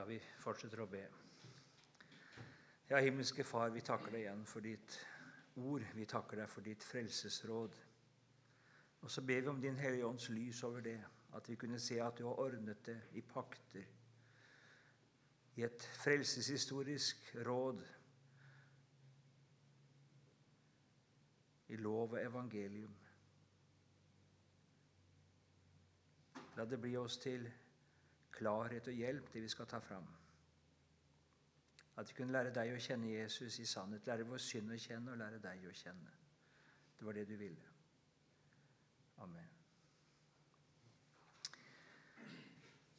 Ja, vi fortsetter å be. Ja, himmelske Far, vi takker deg igjen for ditt ord. Vi takker deg for ditt frelsesråd. Og så ber vi om Din Hellige Ånds lys over det, at vi kunne se at du har ordnet det i pakter, i et frelseshistorisk råd, i lov og evangelium. La det bli oss til klarhet og hjelp, det vi skal ta fram. At vi kunne lære deg å kjenne Jesus i sannhet, lære vår synd å kjenne og lære deg å kjenne. Det var det du ville. Amen.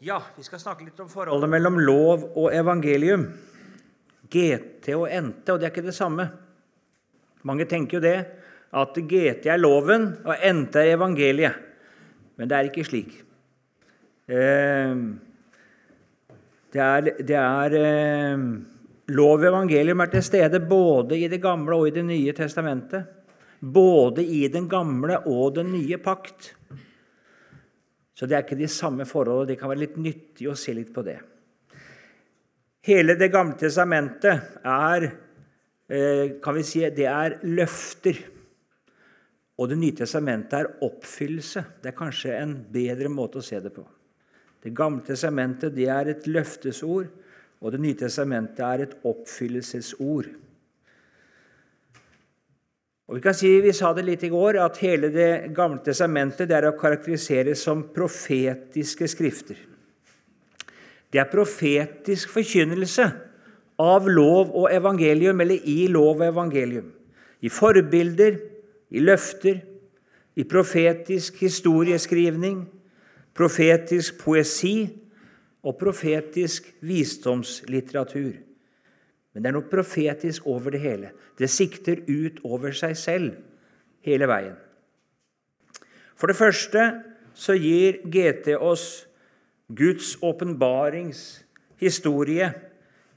Ja, vi skal snakke litt om forholdet mellom lov og evangelium. GT og NT, og det er ikke det samme. Mange tenker jo det, at GT er loven, og NT er evangeliet. Men det er ikke slik. Eh, det er, det er eh, Lov og evangelium er til stede både i Det gamle og i Det nye testamentet. Både i den gamle og den nye pakt. Så det er ikke de samme forholdene. Det kan være litt nyttig å se litt på det. Hele Det gamle testamentet er eh, kan vi si, det er løfter. Og Det nye testamentet er oppfyllelse. Det er kanskje en bedre måte å se det på. Det gamle testamentet det er et løftesord, og Det nye testamentet er et oppfyllelsesord. Og Vi kan si, vi sa det litt i går, at hele Det gamle testamentet det er å karakteriseres som profetiske skrifter. Det er profetisk forkynnelse av lov og evangelium, eller i lov og evangelium. I forbilder, i løfter, i profetisk historieskrivning, profetisk poesi og profetisk visdomslitteratur. Men det er noe profetisk over det hele. Det sikter ut over seg selv hele veien. For det første så gir GT oss Guds åpenbaringshistorie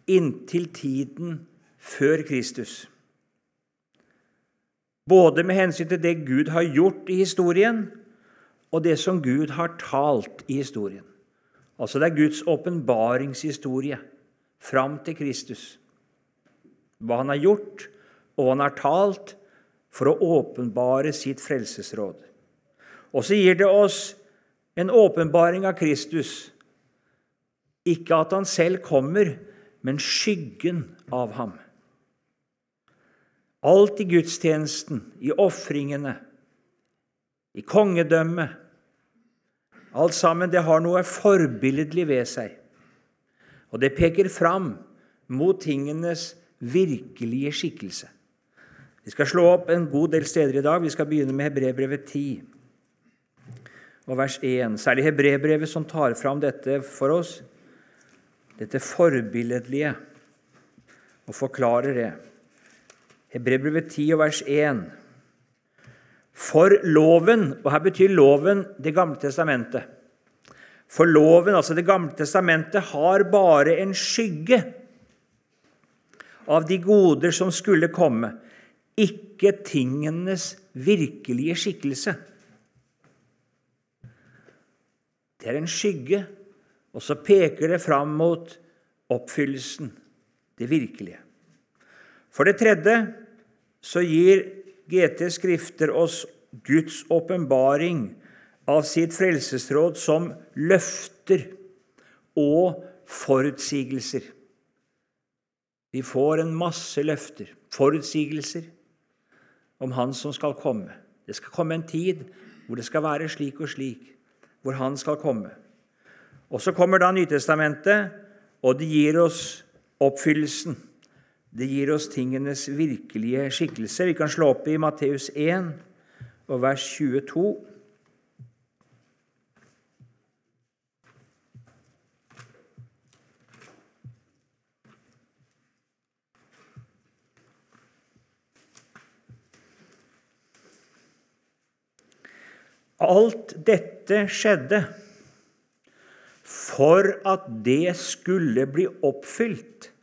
inntil tiden før Kristus. Både med hensyn til det Gud har gjort i historien, og det som Gud har talt i historien. Altså det er Guds åpenbaringshistorie fram til Kristus. Hva han har gjort, og hva han har talt for å åpenbare sitt frelsesråd. Og så gir det oss en åpenbaring av Kristus. Ikke at han selv kommer, men skyggen av ham. Alt i gudstjenesten, i ofringene, i kongedømmet, Alt sammen det har noe forbilledlig ved seg. Og det peker fram mot tingenes virkelige skikkelse. Vi skal slå opp en god del steder i dag. Vi skal begynne med Hebrebrevet 10 og vers 1. Særlig Hebrebrevet som tar fram dette for oss, dette forbilledlige, og forklarer det. Hebrebrevet 10 og vers 1. For loven Og her betyr loven Det gamle testamentet. For loven, altså Det gamle testamentet, har bare en skygge av de goder som skulle komme, ikke tingenes virkelige skikkelse. Det er en skygge, og så peker det fram mot oppfyllelsen, det virkelige. For det tredje så gir GT skrifter oss Guds åpenbaring av sitt frelsesråd som løfter og forutsigelser. Vi får en masse løfter, forutsigelser, om Han som skal komme. Det skal komme en tid hvor det skal være slik og slik, hvor Han skal komme. Og Så kommer da Nytestamentet, og det gir oss oppfyllelsen det gir oss tingenes virkelige skikkelse. Vi kan slå opp i Matteus 1 og vers 22. Alt dette skjedde for at det skulle bli oppfylt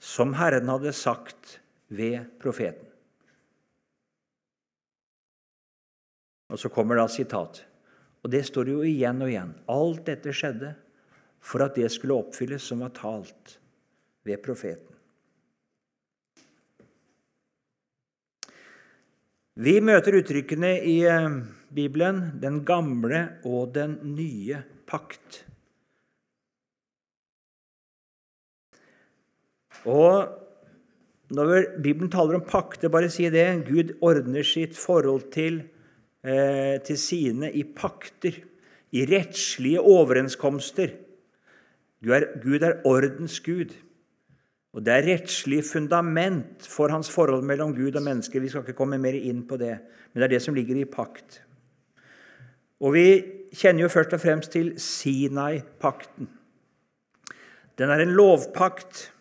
som Herren hadde sagt ved profeten. Og så kommer da sitat. Og det står jo igjen og igjen. Alt dette skjedde for at det skulle oppfylles som var talt ved profeten. Vi møter uttrykkene i eh, Bibelen 'den gamle og den nye pakt'. Og når Bibelen taler om pakter, bare si det Gud ordner sitt forhold til, eh, til sine i pakter, i rettslige overenskomster. Gud er, Gud er ordens Gud. Og Det er rettslig fundament for hans forhold mellom Gud og mennesker. Vi skal ikke komme mer inn på det, men det er det som ligger i pakt. Og Vi kjenner jo først og fremst til Sinai-pakten. Den er en lovpakt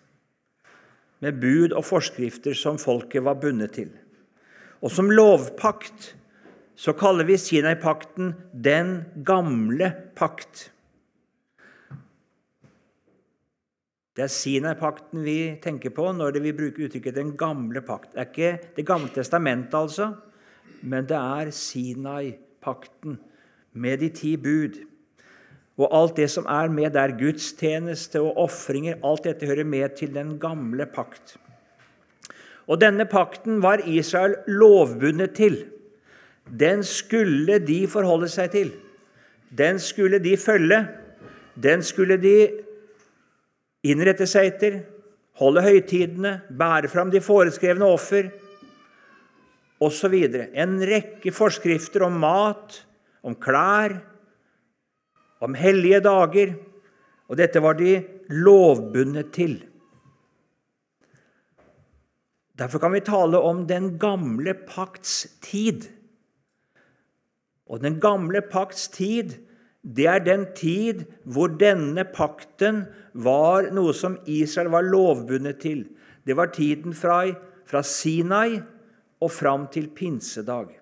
med bud og forskrifter som folket var bundet til. Og som lovpakt så kaller vi Sinai-pakten den gamle pakt. Det er Sinai-pakten vi tenker på når vi bruker uttrykket 'den gamle pakt'. Det er ikke Det gamle testamentet, altså, men det er Sinai-pakten med de ti bud. Og alt det som er med der, gudstjeneste og ofringer, alt dette hører med til den gamle pakt. Og denne pakten var Israel lovbundet til. Den skulle de forholde seg til. Den skulle de følge. Den skulle de innrette seg etter, holde høytidene, bære fram de foreskrevne offer osv. En rekke forskrifter om mat, om klær, om hellige dager, og dette var de lovbundet til. Derfor kan vi tale om den gamle pakts tid. Og den gamle pakts tid, det er den tid hvor denne pakten var noe som Israel var lovbundet til. Det var tiden fra, fra Sinai og fram til pinsedag.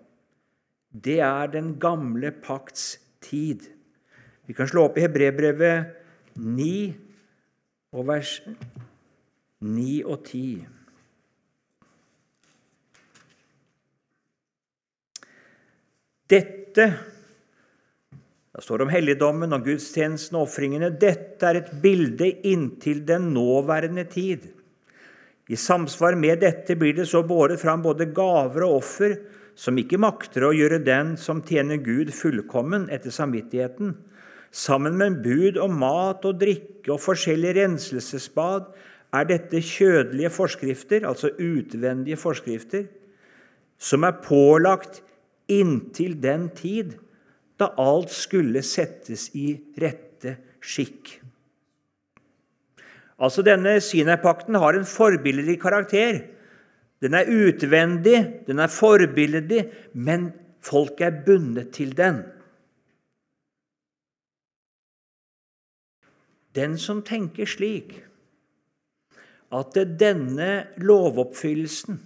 Det er den gamle pakts tid. Vi kan slå opp i Hebrebrevet 9 og vers 9 og 10. Dette da står det om helligdommen og gudstjenesten og ofringene. Dette er et bilde inntil den nåværende tid. I samsvar med dette blir det så båret fram både gaver og offer som ikke makter å gjøre den som tjener Gud, fullkommen etter samvittigheten, Sammen med bud om mat og drikke og forskjellige renselsesbad er dette kjødelige forskrifter, altså utvendige forskrifter, som er pålagt inntil den tid da alt skulle settes i rette skikk. Altså Denne Sinai-pakten har en forbilledlig karakter. Den er utvendig, den er forbilledlig, men folk er bundet til den. Den som tenker slik at denne lovoppfyllelsen,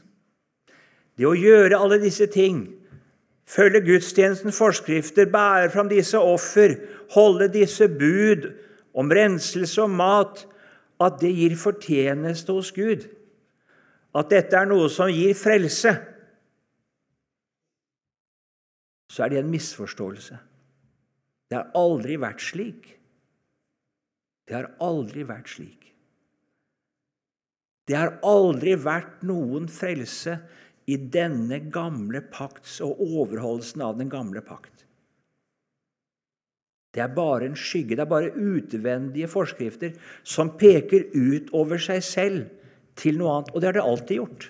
det å gjøre alle disse ting, følge gudstjenestens forskrifter, bære fram disse offer, holde disse bud om renselse og mat, at det gir fortjeneste hos Gud, at dette er noe som gir frelse, så er det en misforståelse. Det har aldri vært slik. Det har aldri vært slik. Det har aldri vært noen frelse i denne gamle pakts og overholdelsen av den gamle pakt. Det er bare en skygge, det er bare utvendige forskrifter som peker ut over seg selv til noe annet. Og det har det alltid gjort.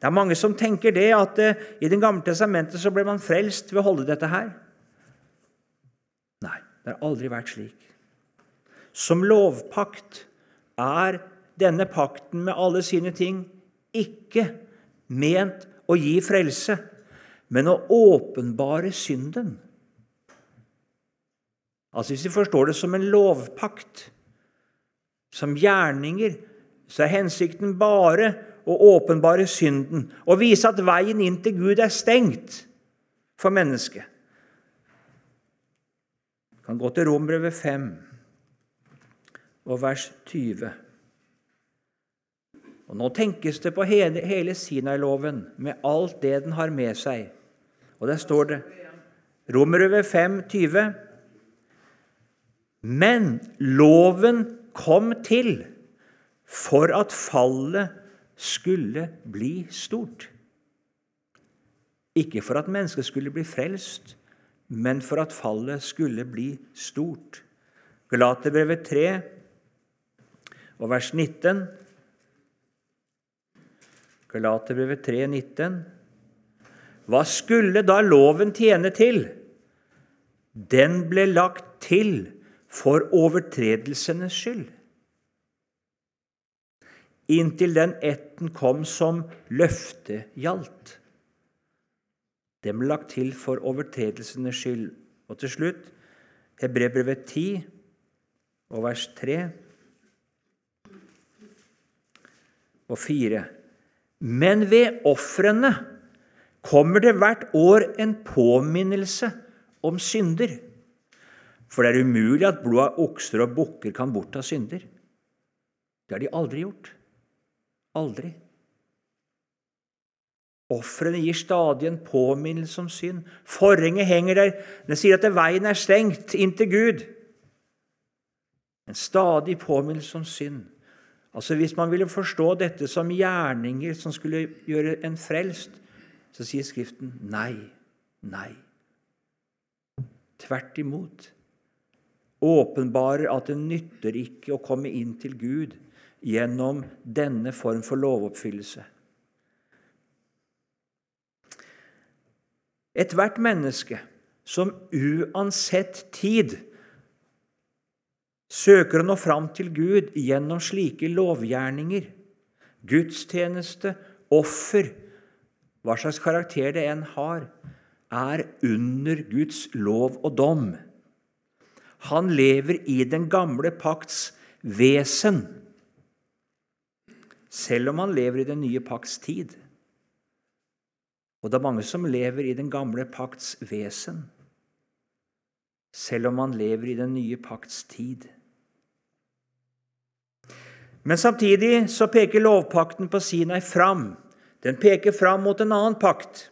Det er mange som tenker det at uh, i Det gamle testamentet så ble man frelst ved å holde dette her. Nei, det har aldri vært slik. Som lovpakt er denne pakten med alle sine ting ikke ment å gi frelse, men å åpenbare synden. Altså Hvis vi forstår det som en lovpakt, som gjerninger, så er hensikten bare å åpenbare synden og vise at veien inn til Gud er stengt for mennesket. Vi kan gå til Rombrevet 5 og vers 20. Og Nå tenkes det på hele, hele Sinai-loven med alt det den har med seg. Og der står det Romerøve 5, 20. Men loven kom til for at fallet skulle bli stort. Ikke for at mennesket skulle bli frelst, men for at fallet skulle bli stort. Galaterbrevet 3 og vers 19. Galaterbrevet 3, 19. Hva skulle da loven tjene til? Den ble lagt til for overtredelsenes skyld. Inntil den etten kom som løftet gjaldt. Den ble lagt til for overtredelsenes skyld. Og til slutt Hebrebrevet 10 og vers 3 og 4. Men ved ofrene kommer det hvert år en påminnelse om synder. For det er umulig at blod av okser og bukker kan bortta synder. Det har de aldri gjort. Aldri. Ofrene gir stadig en påminnelse om synd. Forhenget henger der. Den sier at veien er stengt inn til Gud. En stadig påminnelse om synd. Altså Hvis man ville forstå dette som gjerninger som skulle gjøre en frelst, så sier Skriften nei, nei. Tvert imot. Åpenbarer at det nytter ikke å komme inn til Gud gjennom denne form for lovoppfyllelse. Ethvert menneske som uansett tid søker å nå fram til Gud gjennom slike lovgjerninger, gudstjeneste, offer, hva slags karakter det enn har, er under Guds lov og dom. Han lever i den gamle pakts vesen, selv om han lever i den nye pakts tid. Og det er mange som lever i den gamle pakts vesen, selv om man lever i den nye pakts tid. Men samtidig så peker lovpakten på Sinai fram. Den peker fram mot en annen pakt.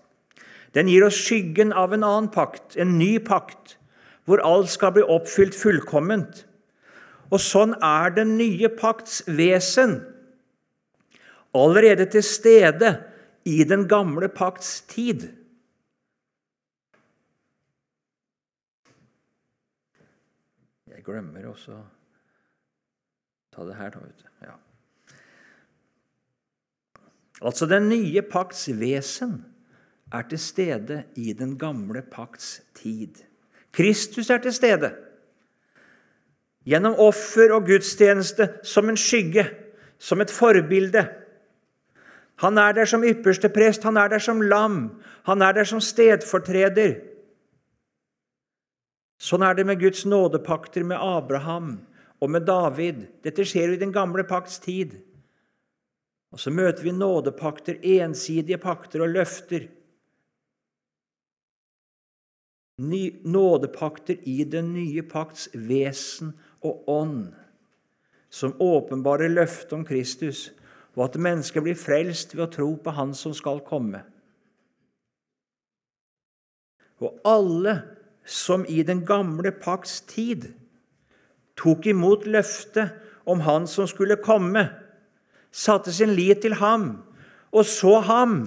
Den gir oss skyggen av en annen pakt, en ny pakt, hvor alt skal bli oppfylt fullkomment. Og sånn er den nye pakts vesen allerede til stede i den gamle pakts tid. Jeg glemmer også ta det her, da. vet du. Ja. Altså, den nye pakts vesen er til stede i den gamle pakts tid. Kristus er til stede gjennom offer og gudstjeneste som en skygge, som et forbilde. Han er der som ypperste prest, han er der som lam, han er der som stedfortreder. Sånn er det med Guds nådepakter med Abraham og med David. Dette skjer jo i den gamle pakts tid. Og så møter vi nådepakter, ensidige pakter og løfter. Nådepakter i den nye pakts vesen og ånd, som åpenbare løftet om Kristus og at mennesket blir frelst ved å tro på Han som skal komme. Og alle som i den gamle pakts tid tok imot løftet om Han som skulle komme, satte sin lit til ham og så ham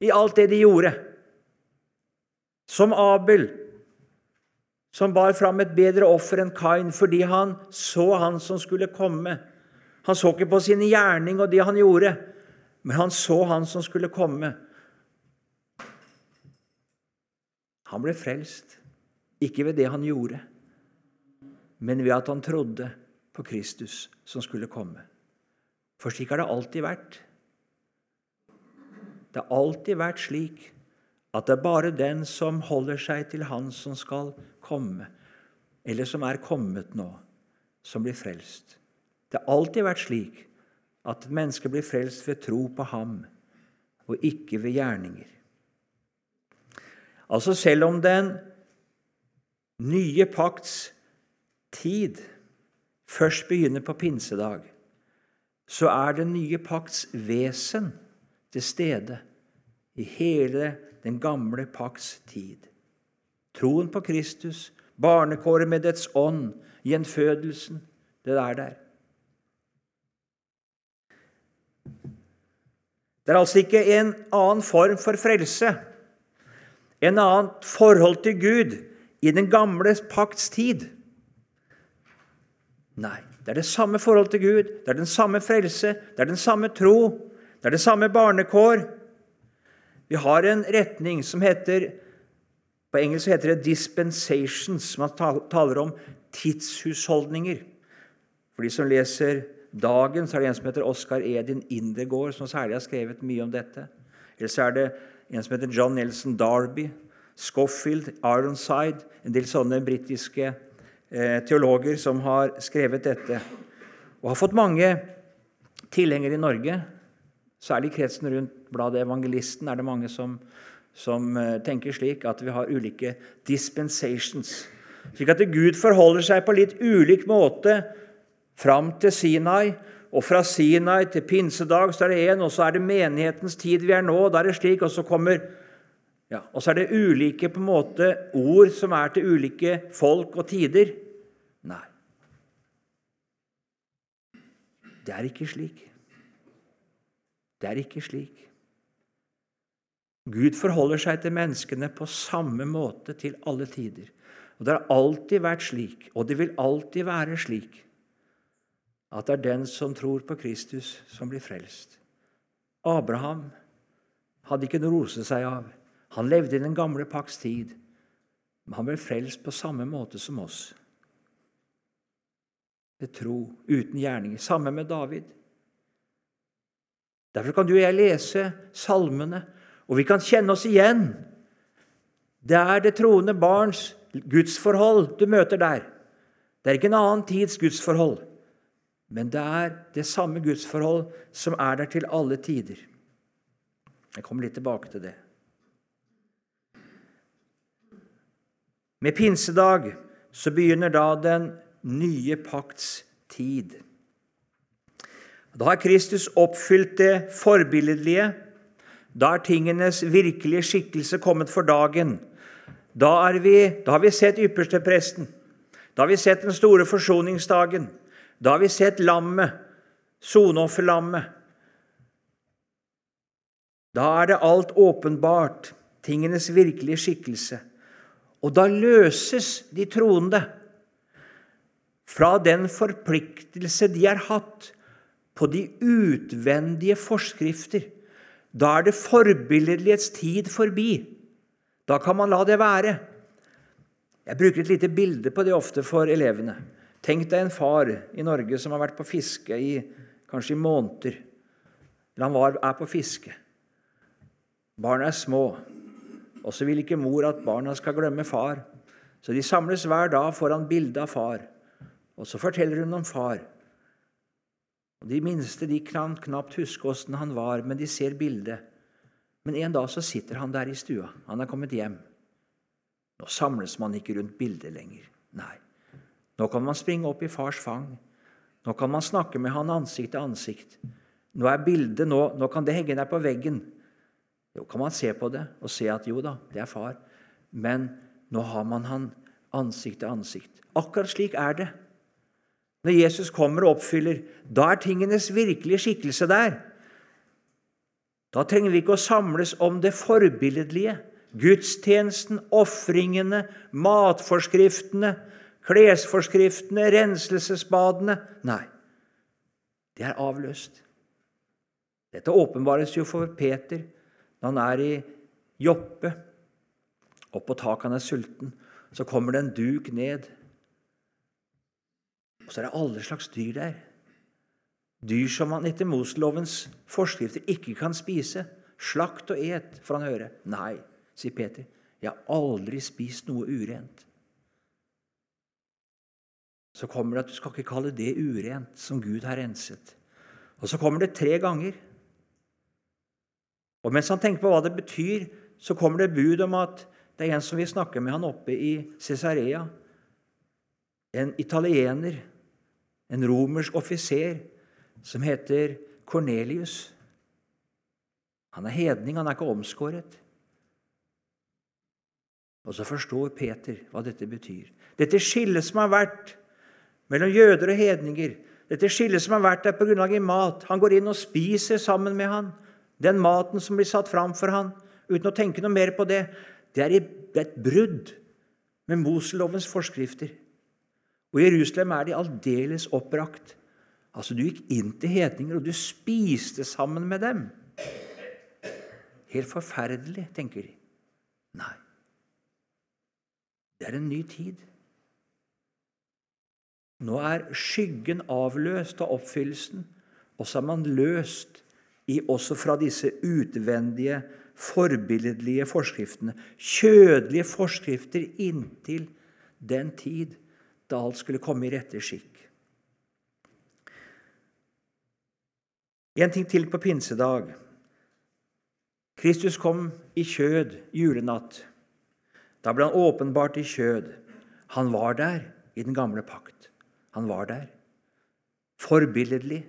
i alt det de gjorde. Som Abel, som bar fram et bedre offer enn Kain fordi han så han som skulle komme han så ikke på sin gjerning og det han gjorde, men han så han som skulle komme. Han ble frelst, ikke ved det han gjorde, men ved at han trodde på Kristus som skulle komme. For slik har det alltid vært. Det har alltid vært slik at det er bare den som holder seg til Han som skal komme, eller som er kommet nå, som blir frelst. Det har alltid vært slik at et menneske blir frelst ved tro på ham, og ikke ved gjerninger. Altså selv om den nye pakts tid først begynner på pinsedag, så er den nye pakts vesen til stede i hele den gamle pakts tid. Troen på Kristus barnekåret med dets ånd, gjenfødelsen. Det er der. Det er altså ikke en annen form for frelse, en annet forhold til Gud i den gamle pakts tid. Nei, det er det samme forhold til Gud, det er den samme frelse, det er den samme tro, det er det samme barnekår. Vi har en retning som heter På engelsk heter det 'dispensations'. som Man taler om tidshusholdninger. For de som leser Dagen, så er det en som heter Oskar Edin Indegård, som særlig har skrevet mye om dette. Eller så er det en som heter John Nelson Darby, Scofield, Ironside En del sånne britiske teologer som har skrevet dette. Og har fått mange tilhengere i Norge. Særlig kretsen rundt bladet Evangelisten er det mange som, som eh, tenker slik at vi har ulike dispensations. Slik at Gud forholder seg på litt ulik måte fram til Sinai. Og fra Sinai til pinsedag så er det én, og så er det menighetens tid vi er nå. Da er det slik, og så kommer ja, Og så er det ulike på en måte ord som er til ulike folk og tider. Nei. Det er ikke slik. Det er ikke slik. Gud forholder seg til menneskene på samme måte til alle tider. Og Det har alltid vært slik, og det vil alltid være slik at det er den som tror på Kristus, som blir frelst. Abraham hadde ikke noe å rose seg av. Han levde i den gamle pakts tid, men han ble frelst på samme måte som oss. Ved tro, uten gjerninger. Samme med David. Derfor kan du og jeg lese salmene, og vi kan kjenne oss igjen. Det er det troende barns gudsforhold du møter der. Det er ikke en annen tids gudsforhold. Men det er det samme gudsforhold som er der til alle tider. Jeg kommer litt tilbake til det. Med pinsedag så begynner da den nye pakts tid. Da har Kristus oppfylt det forbilledlige. Da er tingenes virkelige skikkelse kommet for dagen. Da, vi, da har vi sett ypperstepresten. Da har vi sett den store forsoningsdagen. Da har vi sett lammet, soneofferlammet. Da er det alt åpenbart, tingenes virkelige skikkelse. Og da løses de troende fra den forpliktelse de har hatt på de utvendige forskrifter. Da er det forbilledlighets tid forbi. Da kan man la det være. Jeg bruker et lite bilde på det ofte for elevene. Tenk deg en far i Norge som har vært på fiske i kanskje i måneder. Eller han var, er på fiske. Barna er små, og så vil ikke mor at barna skal glemme far. Så de samles hver dag foran bildet av far, og så forteller hun om far. Og De minste de kan knapt huske åssen han var, men de ser bildet. Men en dag så sitter han der i stua. Han er kommet hjem. Nå samles man ikke rundt bildet lenger. Nei. Nå kan man springe opp i fars fang. Nå kan man snakke med han ansikt til ansikt. Nå er bildet nå, nå kan det henge der på veggen. Jo, kan man se på det og se at jo da, det er far. Men nå har man han ansikt til ansikt. Akkurat slik er det. Når Jesus kommer og oppfyller, da er tingenes virkelige skikkelse der. Da trenger vi ikke å samles om det forbilledlige. Gudstjenesten, ofringene, matforskriftene, klesforskriftene, renselsesbadene Nei, det er avløst. Dette åpenbares jo for Peter når han er i Joppe. på taket han er sulten. Så kommer det en duk ned. Og så er det alle slags dyr der. Dyr som man etter Moselovens forskrifter ikke kan spise. Slakt og et, får han høre. Nei, sier Peter. Jeg har aldri spist noe urent så kommer det at du skal ikke kalle det urent, som Gud har renset. Og så kommer det tre ganger. Og mens han tenker på hva det betyr, så kommer det bud om at det er en som vil snakke med han oppe i Cesarea. En italiener, en romersk offiser, som heter Kornelius. Han er hedning, han er ikke omskåret. Og så forstår Peter hva dette betyr. Dette skillet som har vært mellom jøder og hedninger, dette skillet som har vært der på grunnlag av mat Han går inn og spiser sammen med han. Den maten som blir satt fram for han, uten å tenke noe mer på det, det er et brudd med Moselovens forskrifter. Og I Jerusalem er de aldeles oppbrakt. Altså, Du gikk inn til hedninger, og du spiste sammen med dem. Helt forferdelig, tenker de. Nei. Det er en ny tid. Nå er skyggen avløst av oppfyllelsen, og så er man løst i, også fra disse utvendige, forbilledlige forskriftene. Kjødelige forskrifter inntil den tid da alt skulle komme i rette skikk. En ting til på pinsedag. Kristus kom i kjød julenatt. Da ble han åpenbart i kjød. Han var der i den gamle pakt. Han var der. Forbilledlig.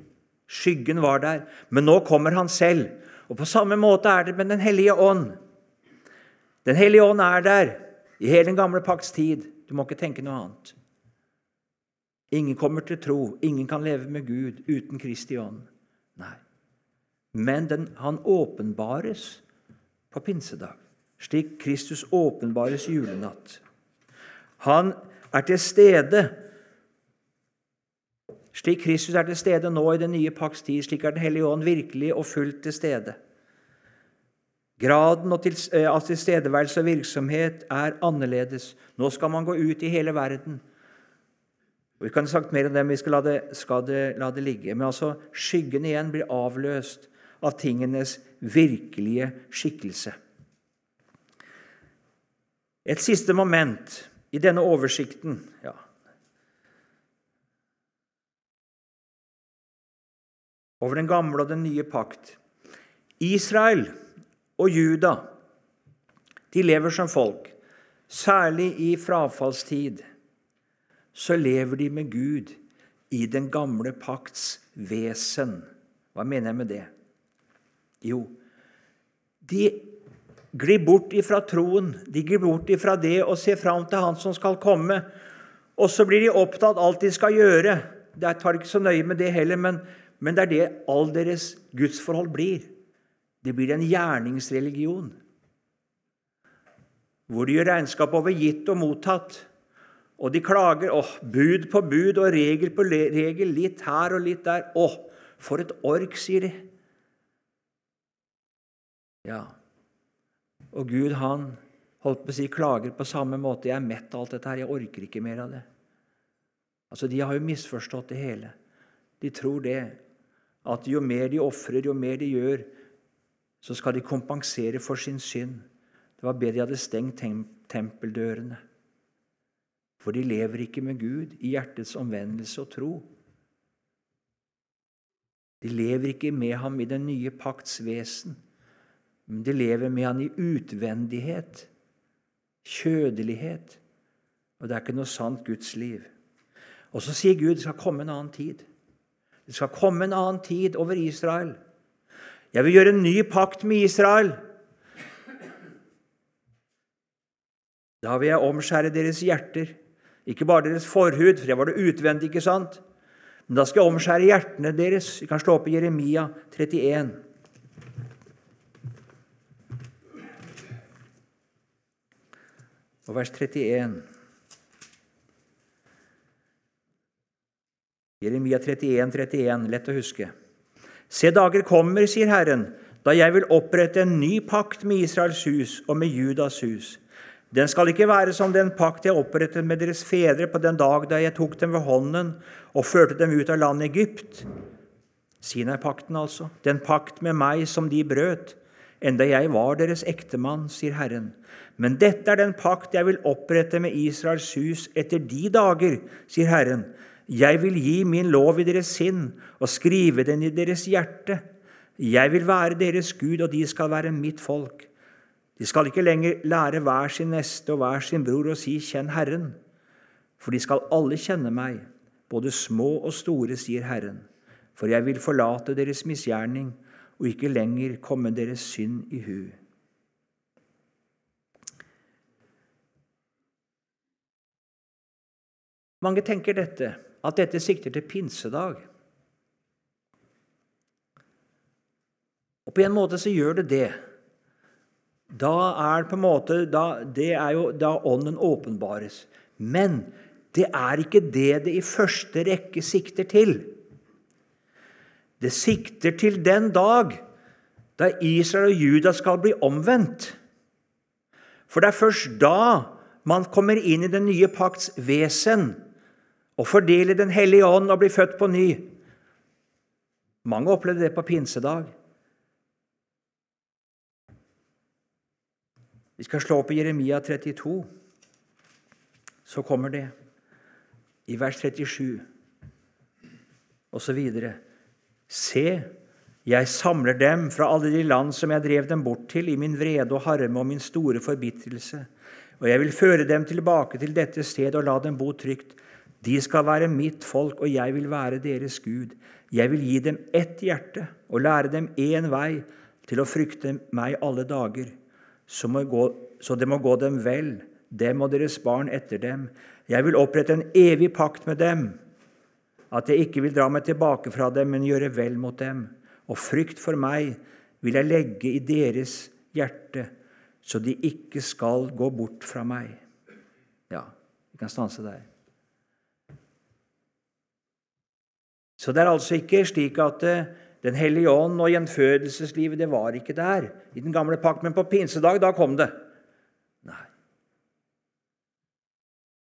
Skyggen var der. Men nå kommer han selv. Og på samme måte er det med Den hellige ånd. Den hellige ånd er der i hele den gamle pakts tid. Du må ikke tenke noe annet. Ingen kommer til tro, ingen kan leve med Gud uten Kristi ånd. Nei. Men den, han åpenbares på pinsedag slik Kristus åpenbares julenatt. Han er til stede slik Kristus er til stede nå i den nye pakts tid, slik er Den hellige ånd virkelig og fullt til stede. Graden eh, av tilstedeværelse og virksomhet er annerledes. Nå skal man gå ut i hele verden. Vi kan ha sagt mer om det, men vi skal la det, skal det, la det ligge. Men altså, skyggen igjen blir avløst av tingenes virkelige skikkelse. Et siste moment i denne oversikten ja. Over den gamle og den nye pakt. Israel og Juda de lever som folk. Særlig i frafallstid så lever de med Gud i den gamle pakts vesen. Hva mener jeg med det? Jo, de glir bort ifra troen. De glir bort ifra det og ser fram til Han som skal komme. Og så blir de opptatt av alt de skal gjøre. Jeg tar ikke så nøye med det heller, men, men det er det all deres gudsforhold blir. Det blir en gjerningsreligion. Hvor de gjør regnskap over gitt og mottatt. Og de klager åh, bud på bud og regel på regel, litt her og litt der. Åh, for et ork, sier de. Ja, og Gud han holdt på å si, klager på samme måte. 'Jeg er mett av alt dette her. Jeg orker ikke mer av det.' Altså, De har jo misforstått det hele. De tror det, at jo mer de ofrer, jo mer de gjør, så skal de kompensere for sin synd. Det var bedre de hadde stengt tempeldørene. For de lever ikke med Gud i hjertets omvendelse og tro. De lever ikke med ham i den nye pakts vesen. Men de lever med ham i utvendighet, kjødelighet. Og det er ikke noe sant Guds liv. Og så sier Gud det skal komme en annen tid. Det skal komme en annen tid over Israel. Jeg vil gjøre en ny pakt med Israel. Da vil jeg omskjære deres hjerter, ikke bare deres forhud, for det var det utvendig, ikke sant? Men da skal jeg omskjære hjertene deres. Vi kan slå opp i Jeremia 31. og vers 31. Jeremia 31, 31, lett å huske. Se, dager kommer, sier Herren, da jeg vil opprette en ny pakt med Israels hus og med Judas hus. Den skal ikke være som den pakt jeg opprettet med deres fedre på den dag da jeg tok dem ved hånden og førte dem ut av landet Egypt. Sinai-pakten, altså. Den pakt med meg som de brøt, enda jeg var deres ektemann, sier Herren. Men dette er den pakt jeg vil opprette med Israels hus etter de dager, sier Herren. Jeg vil gi min lov i deres sinn og skrive den i deres hjerte. Jeg vil være deres Gud, og de skal være mitt folk. De skal ikke lenger lære hver sin neste og hver sin bror å si 'Kjenn Herren', for de skal alle kjenne meg, både små og store, sier Herren. For jeg vil forlate deres misgjerning og ikke lenger komme deres synd i hu. Mange tenker dette at dette sikter til pinsedag. Og på en måte så gjør det det. Da er på en måte, da, Det er jo da Ånden åpenbares. Men det er ikke det det i første rekke sikter til. Det sikter til den dag da Israel og Juda skal bli omvendt. For det er først da man kommer inn i den nye pakts vesen og fordele Den hellige ånd og bli født på ny. Mange opplevde det på pinsedag. Vi skal slå opp i Jeremia 32. Så kommer det i vers 37 og så videre. Se, jeg samler dem fra alle de land som jeg drev dem bort til, i min vrede og harme og min store forbitrelse. Og jeg vil føre dem tilbake til dette sted og la dem bo trygt. De skal være mitt folk, og jeg vil være deres Gud. Jeg vil gi dem ett hjerte og lære dem én vei til å frykte meg alle dager, så, det må gå dem vel, dem og deres barn etter dem. Jeg vil opprette en evig pakt med dem, at jeg ikke vil dra meg tilbake fra dem, men gjøre vel mot dem og frykt for meg vil jeg legge i deres hjerte, så de ikke skal gå bort fra meg. Ja, vi kan stanse der. Så det er altså ikke slik at eh, Den hellige ånd og gjenfødelseslivet det var ikke der i den gamle pakt, men på pinsedag, da kom det. Nei.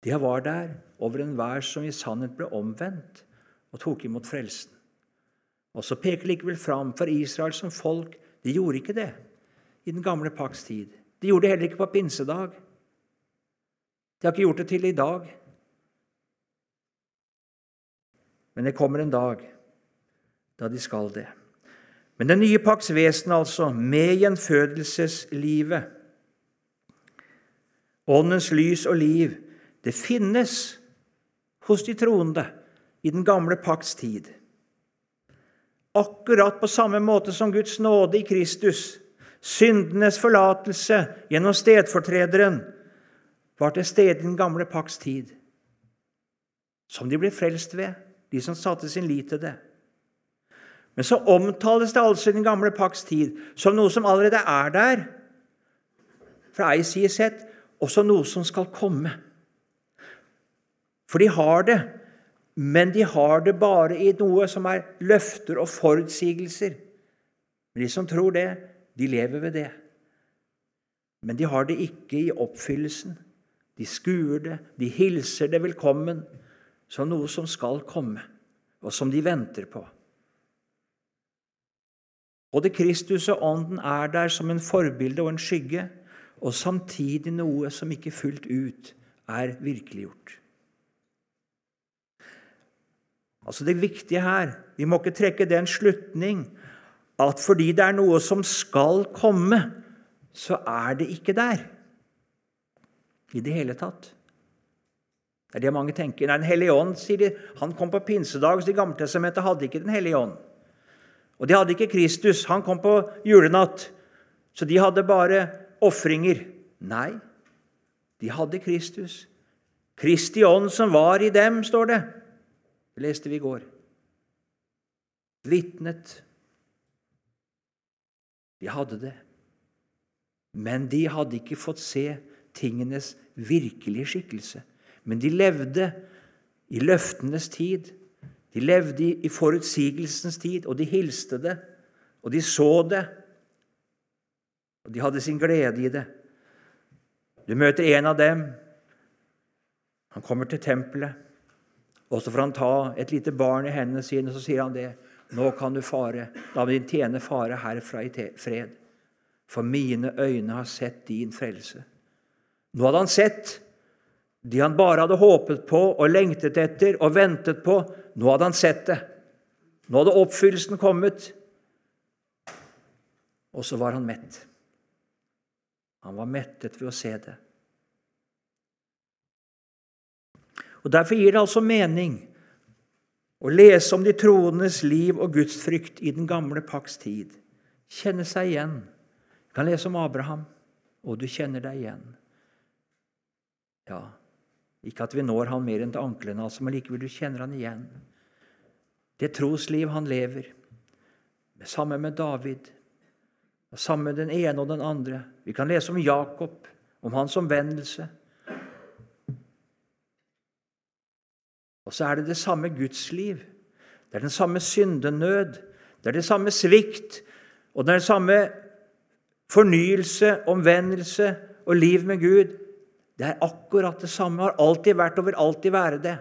Det var der over enhver som i sannhet ble omvendt og tok imot frelsen. Og så peker likevel fram for Israel som folk. De gjorde ikke det i den gamle pakts tid. De gjorde det heller ikke på pinsedag. De har ikke gjort det til i dag. Men det kommer en dag da de skal det. Men den nye pakts vesen, altså, med gjenfødelseslivet, åndens lys og liv, det finnes hos de troende i den gamle pakts tid. Akkurat på samme måte som Guds nåde i Kristus, syndenes forlatelse gjennom stedfortrederen, var til stede i den gamle pakts tid. Som de ble frelst ved, de som satte sin lit til det. Men så omtales det altså i den gamle pakks tid som noe som allerede er der, fra ei side sett, og som noe som skal komme. For de har det men de har det bare i noe som er løfter og forutsigelser. Men de som tror det, de lever ved det. Men de har det ikke i oppfyllelsen. De skuer det, de hilser det velkommen som noe som skal komme, og som de venter på. Både Kristus og Ånden er der som en forbilde og en skygge, og samtidig noe som ikke fullt ut er virkeliggjort. Altså Det viktige her Vi må ikke trekke den slutning at fordi det er noe som skal komme, så er det ikke der i det hele tatt. Er det mange tenker. Nei, Den hellige ånd sier de, han kom på pinsedag, så De gamle testamentene hadde ikke Den hellige ånd. Og de hadde ikke Kristus. Han kom på julenatt, så de hadde bare ofringer. Nei, de hadde Kristus. Kristi ånd som var i dem, står det. Det leste vi i går. Vitnet. De hadde det. Men de hadde ikke fått se tingenes virkelige skikkelse. Men de levde i løftenes tid. De levde i forutsigelsens tid, og de hilste det, og de så det. Og de hadde sin glede i det. Du møter en av dem. Han kommer til tempelet. Og så får han ta et lite barn i hendene sine, og så sier han det. Nå kan du fare. La din tjene fare herfra i fred. For mine øyne har sett din frelse. Nå hadde han sett de han bare hadde håpet på og lengtet etter og ventet på. Nå hadde han sett det. Nå hadde oppfyllelsen kommet. Og så var han mett. Han var mettet ved å se det. Og Derfor gir det altså mening å lese om de troendes liv og gudsfrykt i den gamle pakks tid. Kjenne seg igjen. Du kan lese om Abraham, og du kjenner deg igjen. Ja, Ikke at vi når han mer enn til anklene, altså, men likevel du kjenner han igjen. Det trosliv han lever, sammen med David, sammen med den ene og den andre. Vi kan lese om Jakob, om hans omvendelse. Og så er det det samme gudsliv. Det er den samme syndenød. Det er det samme svikt. Og det er den samme fornyelse, omvendelse og liv med Gud. Det er akkurat det samme. Har alltid vært og vil alltid være det.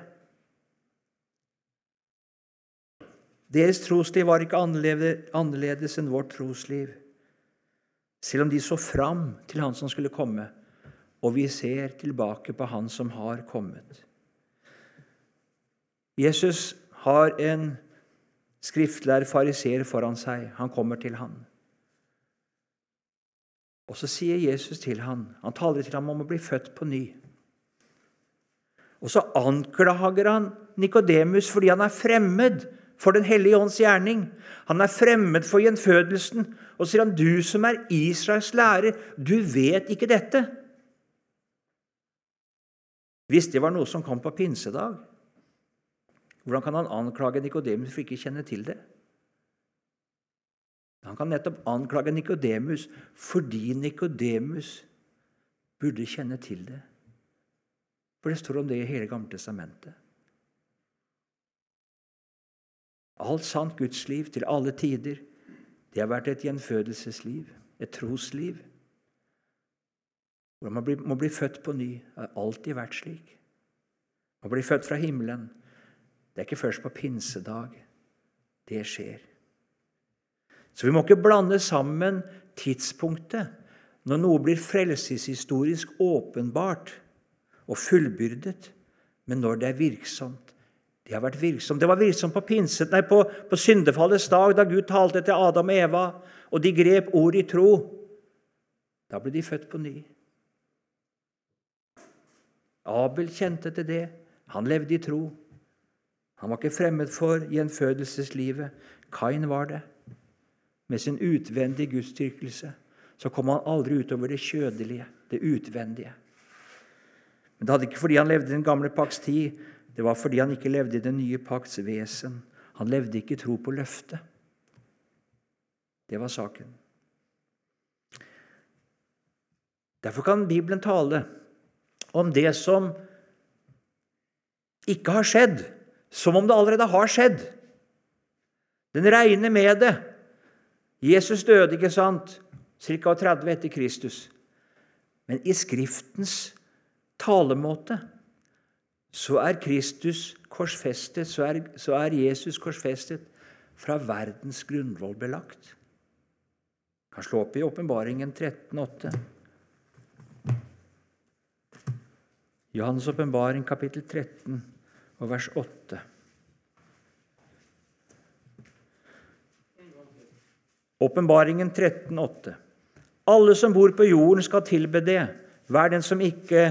Deres trosliv var ikke annerledes enn vårt trosliv, selv om de så fram til Han som skulle komme, og vi ser tilbake på Han som har kommet. Jesus har en skriftlærer fariseer foran seg. Han kommer til han. Og så sier Jesus til ham han taler til ham om å bli født på ny. Og så anklager han Nikodemus fordi han er fremmed for Den hellige ånds gjerning. Han er fremmed for gjenfødelsen. Og så sier han, 'Du som er Israels lærer, du vet ikke dette.' Hvis det var noe som kom på pinsedag, hvordan kan han anklage Nikodemus for ikke å kjenne til det? Han kan nettopp anklage Nikodemus fordi Nikodemus burde kjenne til det. For det står om det i hele Gamle testamentet. Alt sant gudsliv til alle tider, det har vært et gjenfødelsesliv, et trosliv. Hvor man må bli født på ny. Det har alltid vært slik. Man blir født fra himmelen. Det er ikke først på pinsedag det skjer. Så vi må ikke blande sammen tidspunktet når noe blir frelseshistorisk åpenbart og fullbyrdet, men når det er virksomt. Det har vært virksomt. Det var virksomt på, pinset, nei, på, på syndefallets dag, da Gud talte til Adam og Eva, og de grep ord i tro. Da ble de født på ny. Abel kjente til det. Han levde i tro. Han var ikke fremmed for gjenfødelseslivet. Kain var det. Med sin utvendige gudsdyrkelse så kom han aldri utover det kjødelige, det utvendige. Men det hadde ikke fordi han levde i den gamle pakts tid, det var fordi han ikke levde i den nye pakts vesen. Han levde ikke i tro på løftet. Det var saken. Derfor kan Bibelen tale om det som ikke har skjedd, som om det allerede har skjedd. Den regner med det. Jesus døde, ikke sant, ca. 30 etter Kristus. Men i Skriftens talemåte så er Kristus korsfestet, så er, så er Jesus korsfestet fra verdens grunnvoll belagt. Kan slå opp i Åpenbaringen 13,8. Johannes' åpenbaring, kapittel 13 og vers 8. Åpenbaringen 13,8. Alle som bor på jorden, skal tilbe det. Hver den som ikke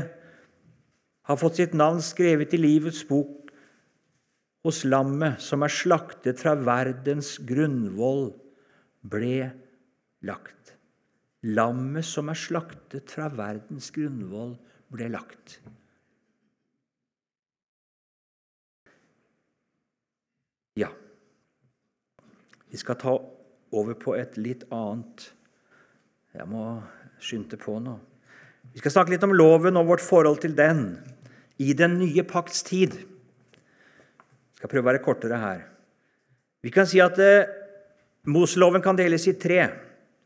har fått sitt navn skrevet i livets bok hos lammet, som er slaktet fra verdens grunnvoll, ble lagt. Lammet som er slaktet fra verdens grunnvoll, ble lagt. Ja. Vi skal ta over på et litt annet Jeg må skynde på nå. Vi skal snakke litt om loven og vårt forhold til den i den nye pakts tid. Jeg skal prøve å være kortere her. Vi kan si at eh, Moseloven kan deles i tre.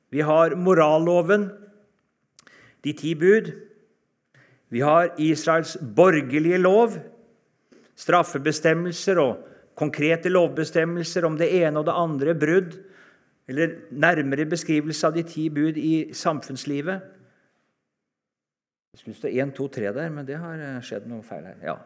Vi har moralloven, de ti bud. Vi har Israels borgerlige lov, straffebestemmelser og konkrete lovbestemmelser om det ene og det andre brudd, eller nærmere beskrivelse av de ti bud i samfunnslivet. Det skulle stå 1, 2, 3 der, men det har eh, skjedd noe feil her. Ja.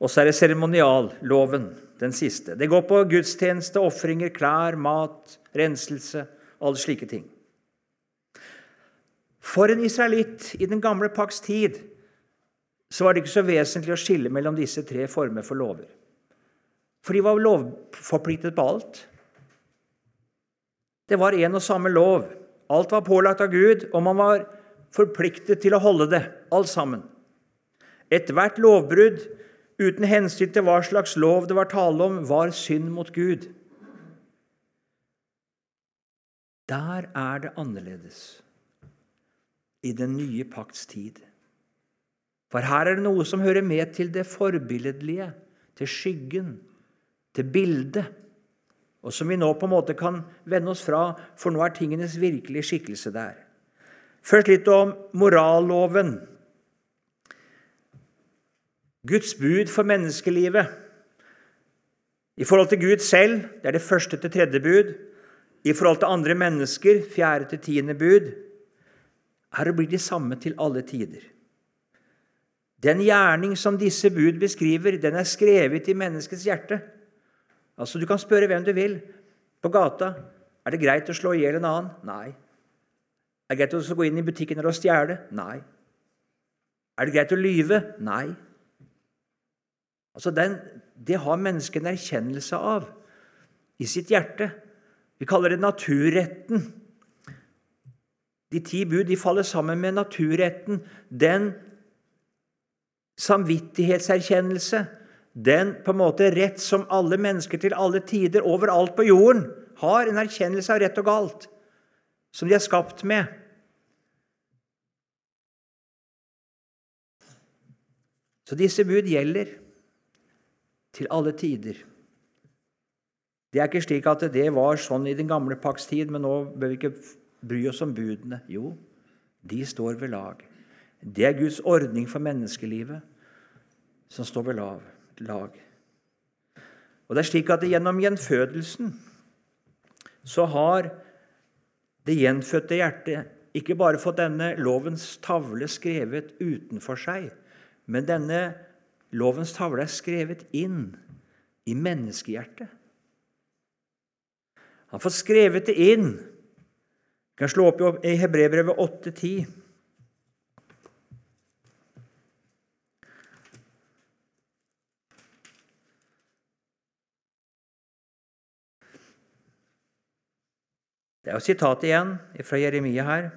Og så er det seremonialloven, den siste. Det går på gudstjeneste, ofringer, klær, mat, renselse, alle slike ting. For en israelitt i den gamle pakts tid så var det ikke så vesentlig å skille mellom disse tre former for lover. For de var lovforpliktet på alt. Det var én og samme lov. Alt var pålagt av Gud, og man var forpliktet til å holde det, alt sammen. Ethvert lovbrudd uten hensyn til hva slags lov det var tale om, var synd mot Gud. Der er det annerledes i den nye pakts tid. For her er det noe som hører med til det forbilledlige, til skyggen, til bildet, og som vi nå på en måte kan vende oss fra, for nå er tingenes virkelige skikkelse der. Først litt om moralloven. Guds bud for menneskelivet. I forhold til Gud selv, det er det første til tredje bud. I forhold til andre mennesker, fjerde til tiende bud, er å blir de samme til alle tider. Den gjerning som disse bud beskriver, den er skrevet i menneskets hjerte. Altså, Du kan spørre hvem du vil på gata. Er det greit å slå i hjel en annen? Nei. Er det greit å gå inn i butikken og stjele? Nei. Er det greit å lyve? Nei. Altså, den, Det har mennesket en erkjennelse av i sitt hjerte. Vi kaller det naturretten. De ti bud de faller sammen med naturretten. Den samvittighetserkjennelse, den på en måte rett som alle mennesker til alle tider overalt på jorden har, en erkjennelse av rett og galt, som de er skapt med. Så disse bud gjelder til alle tider. Det er ikke slik at det var sånn i den gamle pakks tid, men nå bør vi ikke bry oss om budene. Jo, de står ved lag. Det er Guds ordning for menneskelivet som står ved lag. Og det er slik at Gjennom gjenfødelsen så har det gjenfødte hjertet ikke bare fått denne lovens tavle skrevet utenfor seg, men denne lovens tavle er skrevet inn i menneskehjertet. Han får skrevet det inn. Vi kan slå opp i Hebrebrevet 8,10. Det er jo sitatet igjen fra Jeremia her.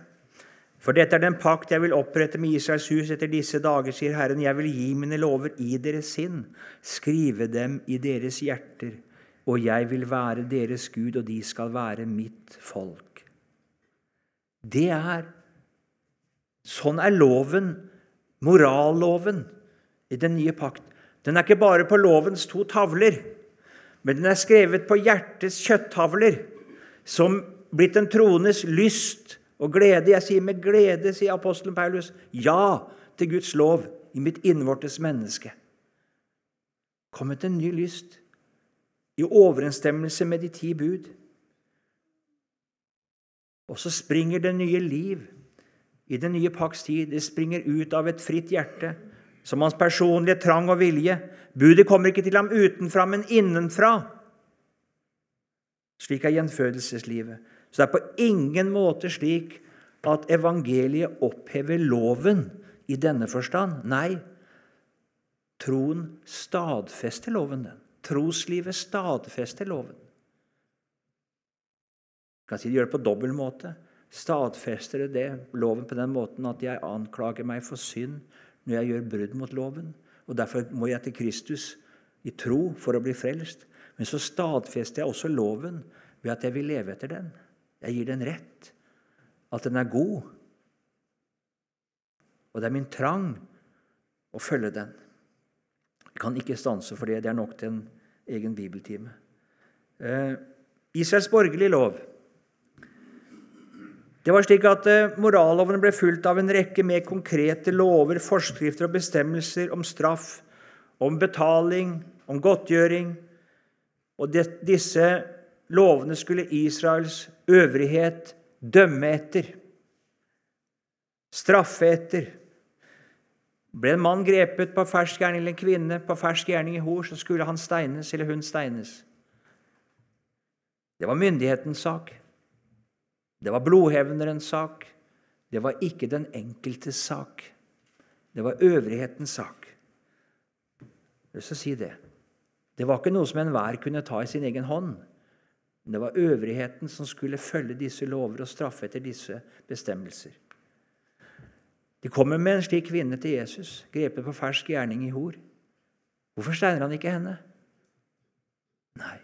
For dette er den pakt jeg vil opprette med Israels hus etter disse dager, sier Herren. Jeg vil gi mine lover i deres sinn, skrive dem i deres hjerter og jeg vil være deres Gud, og de skal være mitt folk. Det er Sånn er loven, moralloven, i den nye pakt. Den er ikke bare på lovens to tavler, men den er skrevet på hjertets kjøtttavler, som blitt en troendes lyst og glede. Jeg sier med glede, sier apostelen Paulus, ja til Guds lov i mitt innvortes menneske. Kommet en ny lyst i overensstemmelse med de ti bud. Og så springer det nye liv i den nye pakks tid. Det springer ut av et fritt hjerte, som hans personlige trang og vilje. Budet kommer ikke til ham utenfra, men innenfra. Slik er gjenfødelseslivet. Så det er på ingen måte slik at evangeliet opphever loven i denne forstand. Nei, troen stadfester loven, den. Troslivet stadfester loven. Jeg kan si de gjør det på dobbel måte. Stadfester det loven på den måten at jeg anklager meg for synd når jeg gjør brudd mot loven. Og Derfor må jeg til Kristus i tro for å bli frelst. Men så stadfester jeg også loven ved at jeg vil leve etter den. Jeg gir den rett. At den er god. Og det er min trang å følge den. Jeg kan ikke stanse for det. Det er nok til en egen bibeltime. Eh, Israels borgerlige lov. Det var slik at eh, Moralloven ble fulgt av en rekke mer konkrete lover, forskrifter og bestemmelser om straff, om betaling, om godtgjøring. Og disse lovene skulle Israels øvrighet dømme etter, straffe etter. Ble en mann grepet på fersk gjerning eller en kvinne på fersk gjerning i hor, så skulle han steines eller hun steines. Det var myndighetens sak. Det var blodhevnerens sak. Det var ikke den enkeltes sak. Det var øvrighetens sak. Jeg vil si det. Det var ikke noe som enhver kunne ta i sin egen hånd. Det var øvrigheten som skulle følge disse lover og straffe etter disse bestemmelser. De kommer med en slik kvinne til Jesus, grepet på fersk gjerning i hor. Hvorfor steiner han ikke henne? Nei,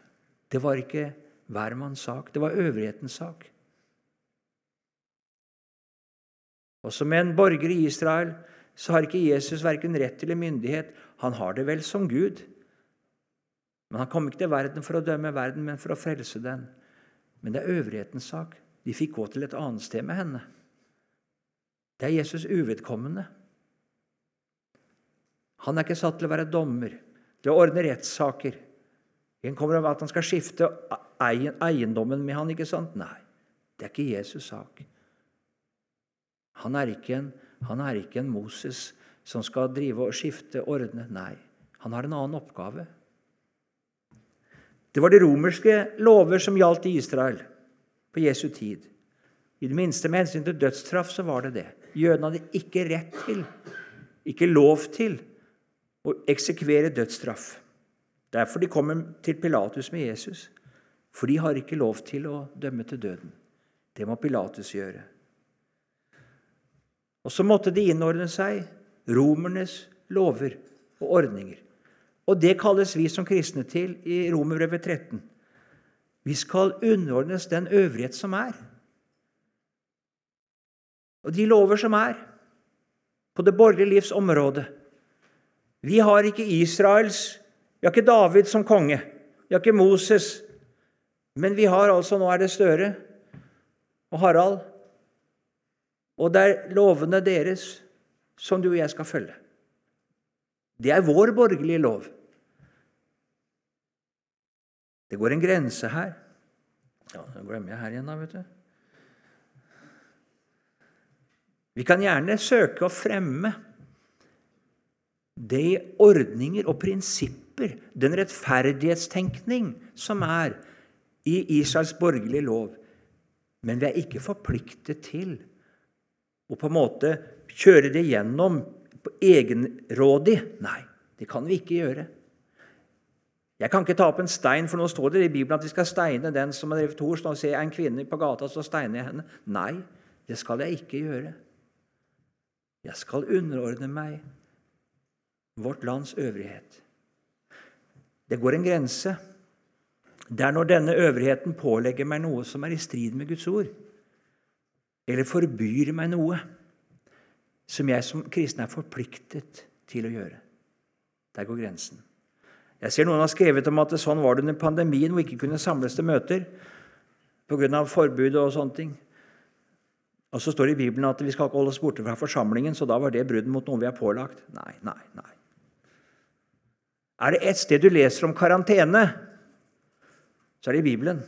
det var ikke hvermanns sak. Det var øvrighetens sak. Også med en borger i Israel så har ikke Jesus verken rett eller myndighet. Han har det vel som Gud. Men han kom ikke til verden for å dømme verden, men for å frelse den. Men det er øvrighetens sak. De fikk gå til et annet sted med henne. Det er Jesus uvedkommende. Han er ikke satt til å være dommer, til å ordne rettssaker. En kommer av at han skal skifte eiendommen med han, ikke sant? Nei, det er ikke Jesus' sak. Han er ikke en, er ikke en Moses som skal drive og skifte, ordne. Nei, han har en annen oppgave. Det var de romerske lover som gjaldt i Israel på Jesu tid. I det minste med hensyn til dødsstraff så var det det. Jødene hadde ikke rett til, ikke lov til, å eksekvere dødsstraff. Derfor de kommer til Pilatus med Jesus. For de har ikke lov til å dømme til døden. Det må Pilatus gjøre. Og så måtte de innordne seg romernes lover og ordninger. Og det kalles vi som kristne til i Romerbrevet 13. Vi skal underordnes den øvrighet som er. Og de lover som er på det borgerlige livs område. Vi har ikke Israels Vi har ikke David som konge. Vi har ikke Moses. Men vi har altså Nå er det Støre og Harald. Og det er lovene deres som du og jeg skal følge. Det er vår borgerlige lov. Det går en grense her. Ja, Nå glemmer jeg her igjen, da, vet du. Vi kan gjerne søke å fremme de ordninger og prinsipper, den rettferdighetstenkning som er i Israels borgerlige lov. Men vi er ikke forpliktet til å på en måte kjøre det gjennom egenrådig. Nei, det kan vi ikke gjøre. Jeg kan ikke ta opp en stein, for nå står det i Bibelen at vi skal steine den som har drevet hor. Nå ser jeg en kvinne på gata, så steiner jeg henne. Nei, det skal jeg ikke gjøre. Jeg skal underordne meg vårt lands øvrighet. Det går en grense. Det er når denne øvrigheten pålegger meg noe som er i strid med Guds ord, eller forbyr meg noe som jeg som kristen er forpliktet til å gjøre. Der går grensen. Jeg ser noen har skrevet om at det sånn var det under pandemien, hvor ikke kunne samles til møter pga. forbud og sånne ting. Og så står det i Bibelen at vi skal ikke holde oss borte fra forsamlingen, så da var det brudd mot noe vi er pålagt. Nei, nei, nei. Er det et sted du leser om karantene, så er det i Bibelen.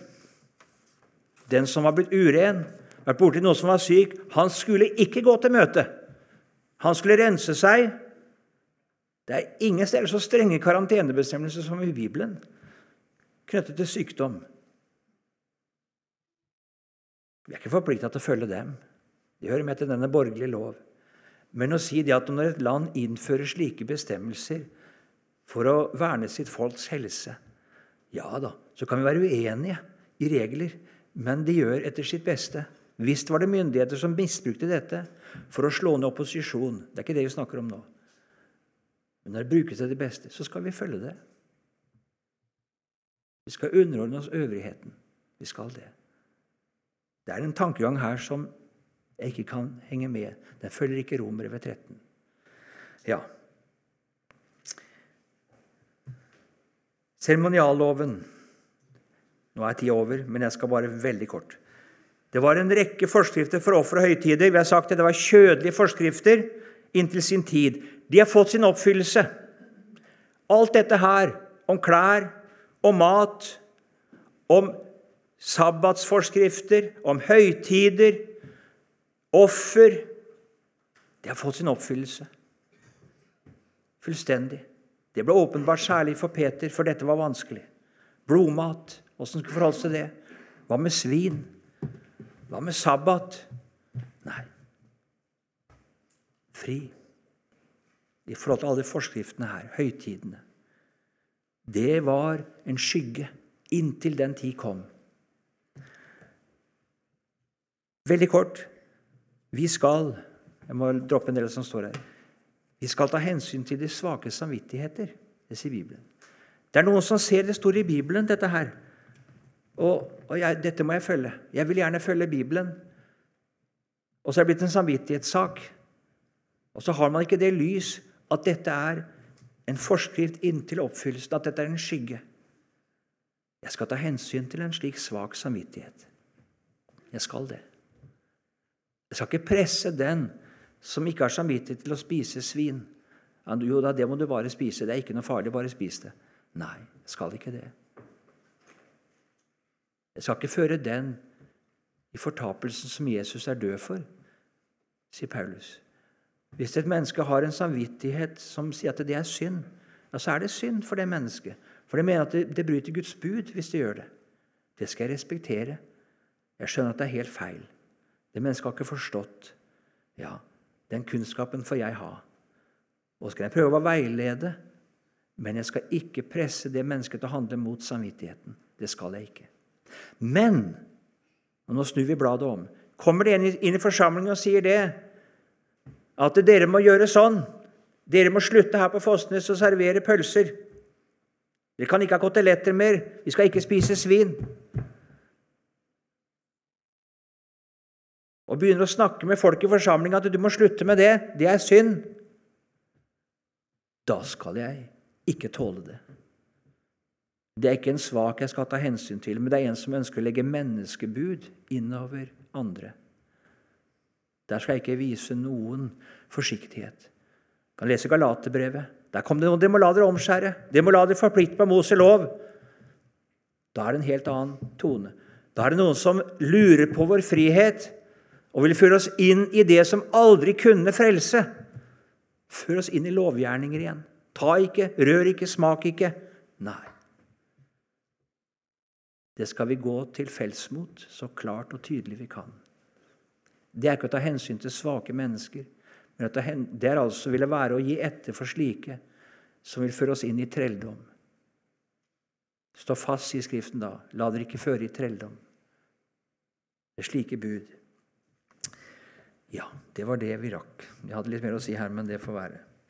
Den som var blitt uren, vært borti noen som var syk, han skulle ikke gå til møte. Han skulle rense seg. Det er ingen steder så strenge karantenebestemmelser som i Bibelen knyttet til sykdom. Vi er ikke forplikta til å følge dem. Det hører med til denne borgerlige lov. Men å si det at når et land innfører slike bestemmelser for å verne sitt folks helse Ja da, så kan vi være uenige i regler, men de gjør etter sitt beste. Visst var det myndigheter som misbrukte dette for å slå ned opposisjon. Det er ikke det vi snakker om nå. Men når det brukes til det beste, så skal vi følge det. Vi skal underordne oss øvrigheten. Vi skal det. Det er en tankegang her som jeg ikke kan henge med. Den følger ikke Romerbrevet 13. Ja. Seremonialloven Nå er tida over, men jeg skal bare veldig kort. Det var en rekke forskrifter for offer og høytider. Vi har sagt det, det var kjødelige forskrifter inntil sin tid. De har fått sin oppfyllelse. Alt dette her om klær, om mat, om sabbatsforskrifter, om høytider, offer Det har fått sin oppfyllelse. Fullstendig. Det ble åpenbart særlig for Peter, for dette var vanskelig. Blodmat, åssen skulle forholde seg til det? Hva med svin? Hva med sabbat? Nei. Fri. I forhold til alle forskriftene her, høytidene. Det var en skygge inntil den tid kom. Veldig kort vi skal Jeg må droppe en del som står her. Vi skal ta hensyn til de svake samvittigheter. Det sier Bibelen. Det er noen som ser det står i Bibelen, dette her. Og, og jeg, dette må jeg følge. Jeg vil gjerne følge Bibelen. Og så er det blitt en samvittighetssak. Og så har man ikke det lys at dette er en forskrift inntil oppfyllelsen, at dette er en skygge. Jeg skal ta hensyn til en slik svak samvittighet. Jeg skal det. Jeg skal ikke presse den som ikke har samvittighet til å spise svin. Jo da, det må du bare spise. Det er ikke noe farlig. Bare spis det. Nei, jeg skal ikke det. Jeg skal ikke føre den i fortapelsen som Jesus er død for, sier Paulus. Hvis et menneske har en samvittighet som sier at det er synd, ja, så er det synd for det mennesket. For det mener at det, det bryter Guds bud hvis det gjør det. Det skal jeg respektere. Jeg skjønner at det er helt feil. Det mennesket har ikke forstått. Ja, den kunnskapen får jeg ha. Og skal jeg prøve å veilede, men jeg skal ikke presse det mennesket til å handle mot samvittigheten. Det skal jeg ikke. Men og nå snur vi bladet om. Kommer det en inn i forsamlingen og sier det, at dere må gjøre sånn Dere må slutte her på Fosnes og servere pølser. Dere kan ikke ha koteletter mer. Vi skal ikke spise svin. og begynner å snakke med folk i forsamlinga at du må slutte med det, det er synd, da skal jeg ikke tåle det. Det er ikke en svak jeg skal ta hensyn til, men det er en som ønsker å legge menneskebud innover andre. Der skal jeg ikke vise noen forsiktighet. Jeg kan lese Galaterbrevet. Der kom det noen dere må la dere omskjære. Dere må la dere forplikte på Mose lov. Da er det en helt annen tone. Da er det noen som lurer på vår frihet og vil føre oss inn i det som aldri kunne frelse. Før oss inn i lovgjerninger igjen. Ta ikke, rør ikke, smak ikke. Nei. Det skal vi gå til felts mot så klart og tydelig vi kan. Det er ikke å ta hensyn til svake mennesker, men det er altså ville være å gi etter for slike som vil føre oss inn i trelldom. Stå fast, sier Skriften da. La dere ikke føre i trelldom. Det er slike bud. Ja, det var det vi rakk. Jeg hadde litt mer å si her, men det får være.